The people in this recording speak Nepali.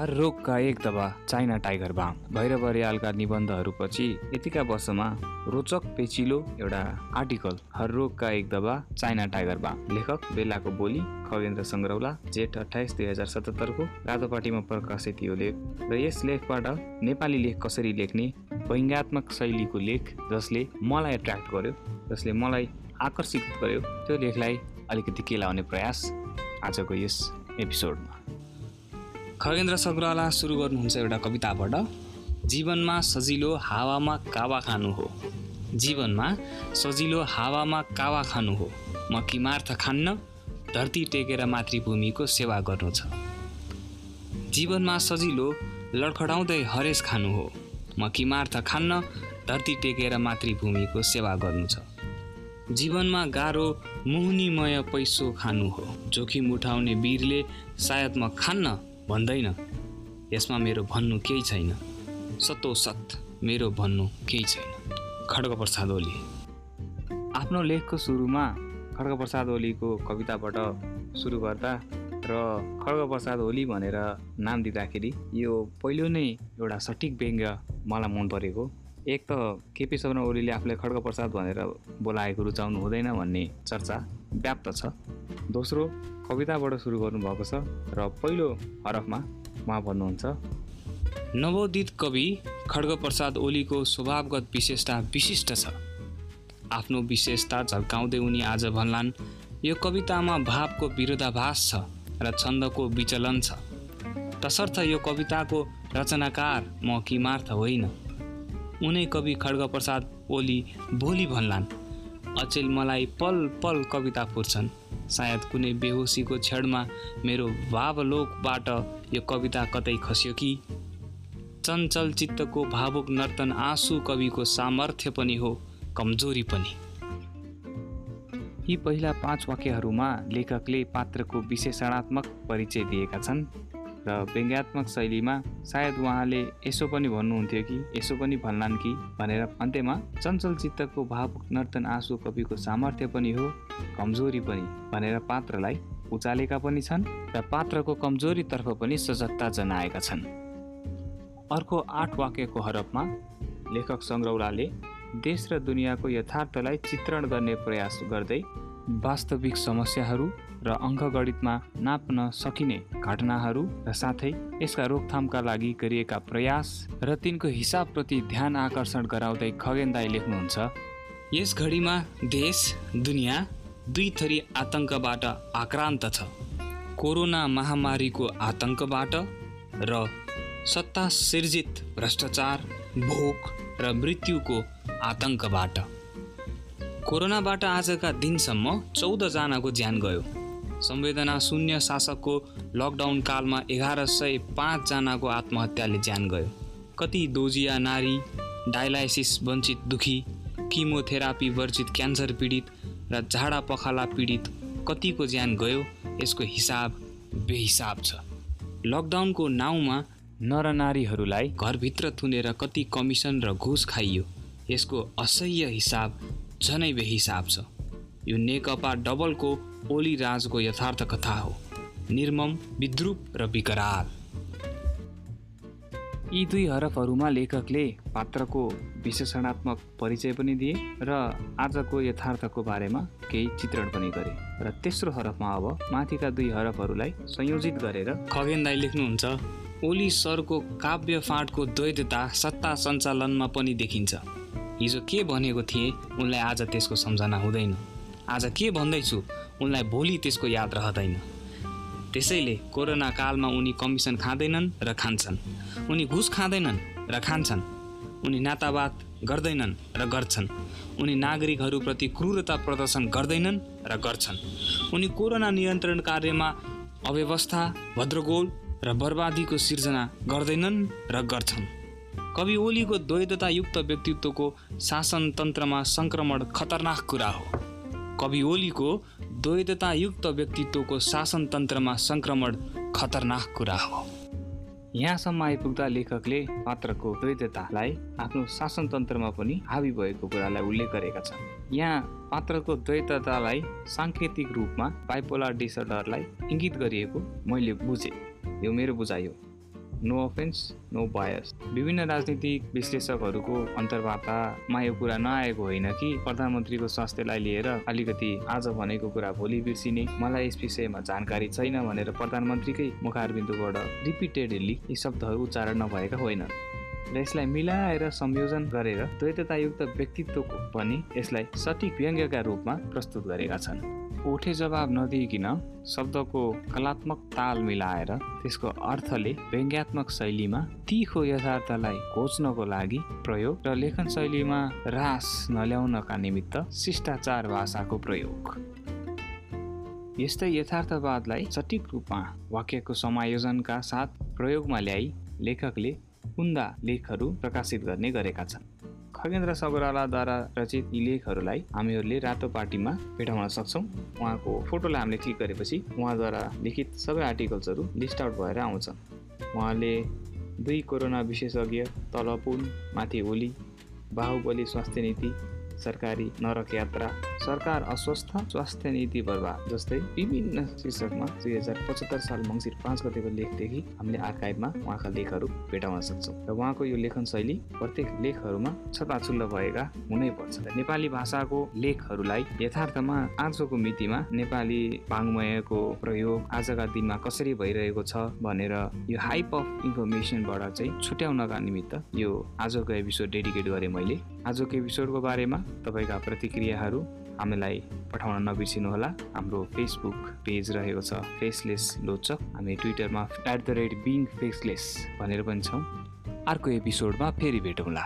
हर रोगका एक दबा चाइना टाइगर बाम भैरव बरियालका निबन्धहरूपछि यतिका वर्षमा रोचक पेचिलो एउटा आर्टिकल हर रोगका एक दबा चाइना टाइगर बाम लेखक बेलाको बोली खगेन्द्र सङ्ग्रौला जेठ अठाइस दुई हजार सतहत्तरको रातोपाटीमा प्रकाशित यो लेख र यस लेखबाट नेपाली लेख कसरी लेख्ने व्यङ्ग्यात्मक शैलीको लेख जसले मलाई एट्र्याक्ट गर्यो जसले मलाई आकर्षित गर्यो त्यो लेखलाई अलिकति केलाउने प्रयास आजको यस एपिसोडमा खगेन्द्र सग्रवाला सुरु गर्नुहुन्छ एउटा कविताबाट। जीवनमा सजिलो हावामा कावा खानु हो। जीवनमा सजिलो हावामा कावा खानु हो। म किमार्थ खान्न धरती टेकेर मातृभूमिको सेवा गर्नु छ। जीवनमा सजिलो लडखडाउँदै हरेस खानु हो। म किमार्थ खान्न धरती टेकेर मातृभूमिको सेवा गर्नु छ। जीवनमा गाह्रो मुहुनीमय पैसो खानु हो। जोखिम उठाउने वीरले सायद म खान्न भन्दैन। यसमा मेरो भन्नु केही छैन। सतोसत मेरो भन्नु केही छैन। खड्गप्रसाद ओली। आफ्नो लेखको सुरुमा खड्गप्रसाद ओलीको कविताबाट सुरु गर्दा र खड्गप्रसाद ओली भनेर नाम दिँदाखेरि यो पहिलो नै एउटा सठिक व्यङ्ग्य मलाई मन परेको। एक त केपी शर्मा ओलीले आफूलाई खड्गप्रसाद भनेर बोलाएको रुचाउनु हुँदैन भन्ने चर्चा व्याप्त छ। दोस्रो कविताबाट सुरु गर्नुभएको छ र पहिलो हरफमा उहाँ भन्नुहुन्छ नवोदित कवि खड्गप्रसाद ओलीको स्वभावगत विशेषता विशिष्ट छ। आफ्नो विशेषता झल्काउँदै उनी आज भन्लान् यो कवितामा भावको विरोधाभास छ र छन्दको विचलन छ। तसर्थ यो कविताको रचनाकार म किमार्थ होइन। उनै कवि खड्गप्रसाद ओली भोलि भन्लान्। अचेल मलाई पल पल कविता फुर्छन्। सायद कुनै बेहोसीको क्षणमा मेरो भावलोकबाट यो कविता कतै खस्यो कि? चञ्चल चित्तको भावुक नर्तन आँसु कविको सामर्थ्य पनि हो कमजोरी पनि। यी पहिला पाँच वाक्यहरूमा लेखकले पात्रको विशेषणात्मक परिचय दिएका छन्। र व्यङ्ग्यात्मक शैलीमा सायद उहाँले यसो पनि भन्नुहुन्थ्यो कि यसो पनि भन्लान् कि भनेर अन्त्यमा चञ्चल चित्तको भावुक नर्तन आँसु कविको सामर्थ्य पनि हो कमजोरी पनि भनेर पात्रलाई उचालेका पनि छन् र पात्रको कमजोरीतर्फ पनि सजगता जनाएका छन्। अर्को आठ वाक्यको हरफमा लेखक सङ्ग्रौलाले देश र दुनियाँको यथार्थलाई चित्रण गर्ने प्रयास गर्दै वास्तविक समस्याहरू र अङ्कगणितमा नाप्न सकिने घटनाहरू र साथै यसका रोकथामका लागि गरिएका प्रयास र तिनको हिसाबप्रति ध्यान आकर्षण गराउँदै खगेन दाई लेख्नुहुन्छ यस घडीमा देश दुनियाँ दुई थरी आतङ्कबाट आक्रान्त छ। कोरोना महामारीको आतङ्कबाट र सत्ता सिर्जित भ्रष्टाचार भोक र मृत्युको आतङ्कबाट कोरोनाबाट आजका दिनसम्म चौधजनाको ज्यान गयो। संवेदना शून्य शासकको लकडाउन कालमा एघार सय पाँचजनाको आत्महत्याले ज्यान गयो। कति दोजिया नारी डायलाइसिस वञ्चित दुखी किमोथेरापी वर्जित क्यान्सर पीडित र झाडा पखाला पीडित कतिको ज्यान गयो यसको हिसाब बेहिसाब छ। लकडाउनको नाउँमा नरनारीहरूलाई घरभित्र थुनेर कति कमिसन र घुस खाइयो यसको असह्य हिसाब झनै बेहिसाब छ। यो नेकपा डबलको ओली राजको यथार्थ कथा हो। निर्मम विद्रुप र विकराल। यी दुई हरफहरूमा लेखकले पात्रको विशेषणात्मक परिचय पनि दिए र आजको यथार्थको बारेमा केही चित्रण पनि गरे। र तेस्रो हरफमा अब माथिका दुई हरफहरूलाई संयोजित गरेर खगेन दाई लेख्नुहुन्छ ओली सरको काव्य फाँटको द्वैतता सत्ता सञ्चालनमा पनि देखिन्छ। हिजो के भनेको थिएँ उनलाई आज त्यसको सम्झना हुँदैन। आज के भन्दैछु? उनलाई भोलि त्यसको याद रहँदैन। त्यसैले कोरोना कालमा उनी कमिसन खाँदैनन् र खान्छन्। उनी घुस खाँदैनन् र खान्छन्। उनी नातावाद गर्दैनन् र गर्छन्। उनी नागरिकहरूप्रति क्रूरता प्रदर्शन गर्दैनन् र गर्छन्। उनी कोरोना नियन्त्रण कार्यमा अव्यवस्था भद्रगोल र बर्बादीको सिर्जना गर्दैनन् र गर्छन्। कवि ओलीको द्वैततायुक्त व्यक्तित्वको शासनतन्त्रमा सङ्क्रमण खतरनाक कुरा हो। कवि ओलीको द्वैततायुक्त व्यक्तित्वको शासनतन्त्रमा सङ्क्रमण खतरनाक कुरा हो। यहाँसम्म आइपुग्दा लेखकले पात्रको द्वैततालाई आफ्नो शासनतन्त्रमा पनि हावी भएको कुरालाई उल्लेख गरेका छन्। यहाँ पात्रको द्वैततालाई साङ्केतिक रूपमा बाइपोलर डिसअर्डरलाई इङ्गित गरिएको मैले बुझेँ। यो मेरो बुझाइ हो। नो अफेन्स नो बायस विभिन्न राजनीतिक विश्लेषकहरूको अन्तर्वार्तामा यो कुरा नआएको होइन कि प्रधानमन्त्रीको स्वास्थ्यलाई लिएर अलिकति आज भनेको कुरा भोलि बिर्सिने। मलाई यस विषयमा जानकारी छैन भनेर प्रधानमन्त्रीकै मुखारबिन्दुबाट रिपिटेडली यी शब्दहरू उच्चारण नभएका होइनन् र यसलाई मिलाएर संयोजन गरेर द्वैततायुक्त व्यक्तित्वको पनि यसलाई सठिक व्यङ्ग्यका रूपमा प्रस्तुत गरेका छन्। ओठे जवाब नदिइकन शब्दको कलात्मक ताल मिलाएर त्यसको अर्थले व्यङ्ग्यात्मक शैलीमा तिखो यथार्थलाई खोज्नको लागि प्रयोग र लेखन शैलीमा रास नल्याउनका निमित्त शिष्टाचार भाषाको प्रयोग। यस्तै यथार्थवादलाई सठिक रूपमा वाक्यको समायोजनका साथ प्रयोगमा ल्याई लेखकले कुन्दा लेखहरू प्रकाशित गर्ने गरेका छन्। खगेन्द्र सगरालाद्वारा रचित यी लेखहरूलाई हामीहरूले रातो पार्टीमा भेटाउन सक्छौँ। उहाँको फोटोलाई हामीले क्लिक गरेपछि उहाँद्वारा लिखित सबै आर्टिकल्सहरू लिस्ट आउट भएर आउँछन्। उहाँले दुई कोरोना विशेषज्ञ तल पुल माथि ओली बाहुबली स्वास्थ्य नीति सरकारी नरक यात्रा सरकार अस्वस्थ स्वास्थ्य नीति बर्बाद जस्तै विभिन्न शीर्षकमा दुई हजार पचहत्तर साल मङ्सिर पाँच गतेको लेखदेखि हामीले आर्काइभमा उहाँका लेखहरू भेटाउन सक्छौँ। र उहाँको यो लेखन शैली प्रत्येक लेखहरूमा छताछुल्ल भएका हुनैपर्छ नेपाली भाषाको लेखहरूलाई यथार्थमा आजको मितिमा नेपाली वाङ्मयको प्रयोग आजका दिनमा कसरी भइरहेको छ भनेर यो हाइप अफ इन्फर्मेसनबाट चाहिँ छुट्याउनका निमित्त यो आजको एपिसोड डेडिकेट गरेँ मैले। आजको एपिसोडको बारेमा तपाईँका प्रतिक्रियाहरू हामीलाई पठाउन नबिर्सिनुहोला। हाम्रो फेसबुक पेज रहेको छ फेसलेस लोचक हामी ट्विटरमा at the rate being faceless भनेर पनि छौँ। अर्को एपिसोडमा फेरि भेटौँला।